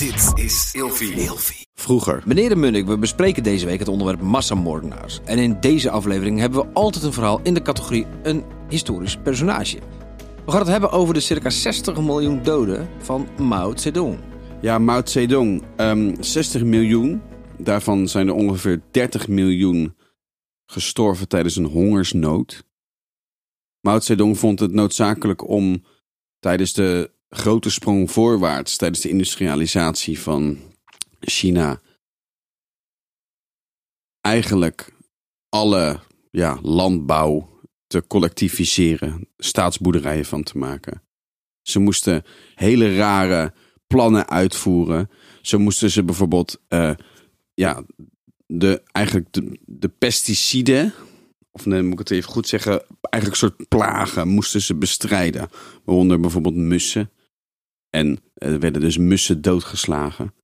Dit is Ilfie. Vroeger. Meneer de Munnik, we bespreken deze week het onderwerp massamoordenaars. En in deze aflevering hebben we altijd een verhaal in de categorie een historisch personage. We gaan het hebben over de circa 60 miljoen doden van Mao Zedong. Ja, Mao Zedong. ehm 60 miljoen. Daarvan zijn er ongeveer 30 miljoen gestorven tijdens een hongersnood. Mao Zedong vond het noodzakelijk om tijdens de grote sprong voorwaarts, tijdens de industrialisatie van China, eigenlijk alle ja, landbouw te collectiviseren, staatsboerderijen van te maken. Ze moesten hele rare plannen uitvoeren. Zo moesten ze bijvoorbeeld eh, ja, de, eigenlijk de, de pesticiden, of nee, moet ik het even goed zeggen, eigenlijk een soort plagen moesten ze bestrijden. Waaronder bijvoorbeeld mussen. En er werden dus mussen doodgeslagen.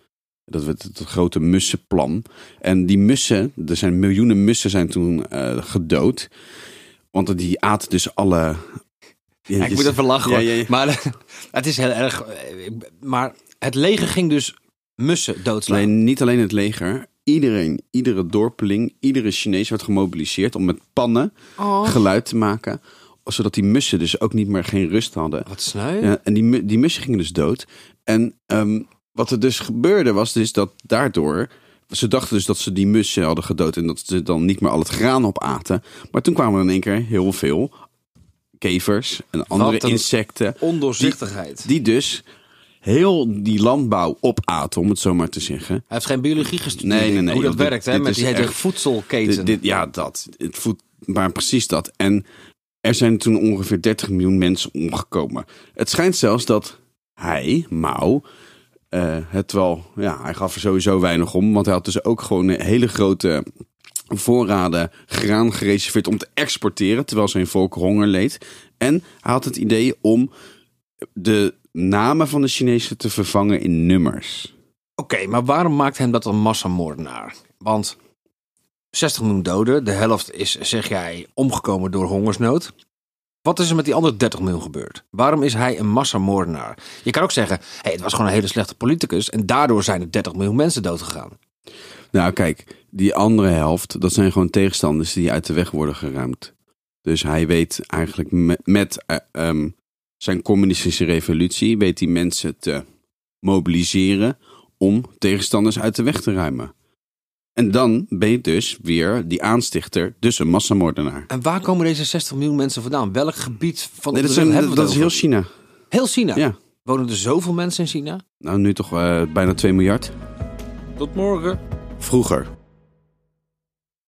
Dat werd het grote mussenplan. En die mussen, er zijn miljoenen mussen zijn toen eh, gedood. Want die aten dus alle... Ja, ik je- moet even lachen Ja, hoor. ja, ja. Maar het is heel erg... Maar het leger ging dus mussen doodslaan. Nee, niet alleen het leger. Iedereen, iedere dorpeling, iedere Chinees werd gemobiliseerd om met pannen Oh. geluid te maken. Zodat die mussen dus ook niet meer geen rust hadden. Wat sneu. Ja, en die, die mussen gingen dus dood. En ehm, wat er dus gebeurde was dus dat daardoor... Ze dachten dus dat ze die mussen hadden gedood en dat ze dan niet meer al het graan opaten. Maar toen kwamen er in één keer heel veel kevers en andere insecten. Ondoorzichtigheid. Die dus heel die landbouw opaten, om het zo maar te zeggen. Hij heeft geen biologie gestudeerd. Nee, nee, nee, Hoe dat dit- werkt, hè? Met die hele voedselketen. Dit, dit, ja, dat. Het voet, maar precies dat. En er zijn toen ongeveer 30 miljoen mensen omgekomen. Het schijnt zelfs dat hij, Mao, eh, het wel... Ja, hij gaf er sowieso weinig om. Want hij had dus ook gewoon een hele grote voorraden graan gereserveerd om te exporteren. Terwijl zijn volk honger leed. En hij had het idee om de namen van de Chinezen te vervangen in nummers. Oké, maar waarom maakt hem dat een massamoordenaar? Want 60 miljoen doden, de helft is, zeg jij, omgekomen door hongersnood. Wat is er met die andere 30 miljoen gebeurd? Waarom is hij een massamoordenaar? Je kan ook zeggen, hey, het was gewoon een hele slechte politicus en daardoor zijn er 30 miljoen mensen doodgegaan. Nou, kijk, die andere helft, dat zijn gewoon tegenstanders die uit de weg worden geruimd. Dus hij weet eigenlijk met, eh, ehm, zijn communistische revolutie, weet hij mensen te mobiliseren om tegenstanders uit de weg te ruimen. En dan ben je dus weer die aanstichter, dus een massamoordenaar. En waar komen deze 60 miljoen mensen vandaan? Welk gebied van Nee, dat, de wereld zijn, hebben we dat is heel? China. Heel China? Ja. Wonen er zoveel mensen in China? Nou, nu toch eh, bijna 2 miljard. Tot morgen. Vroeger.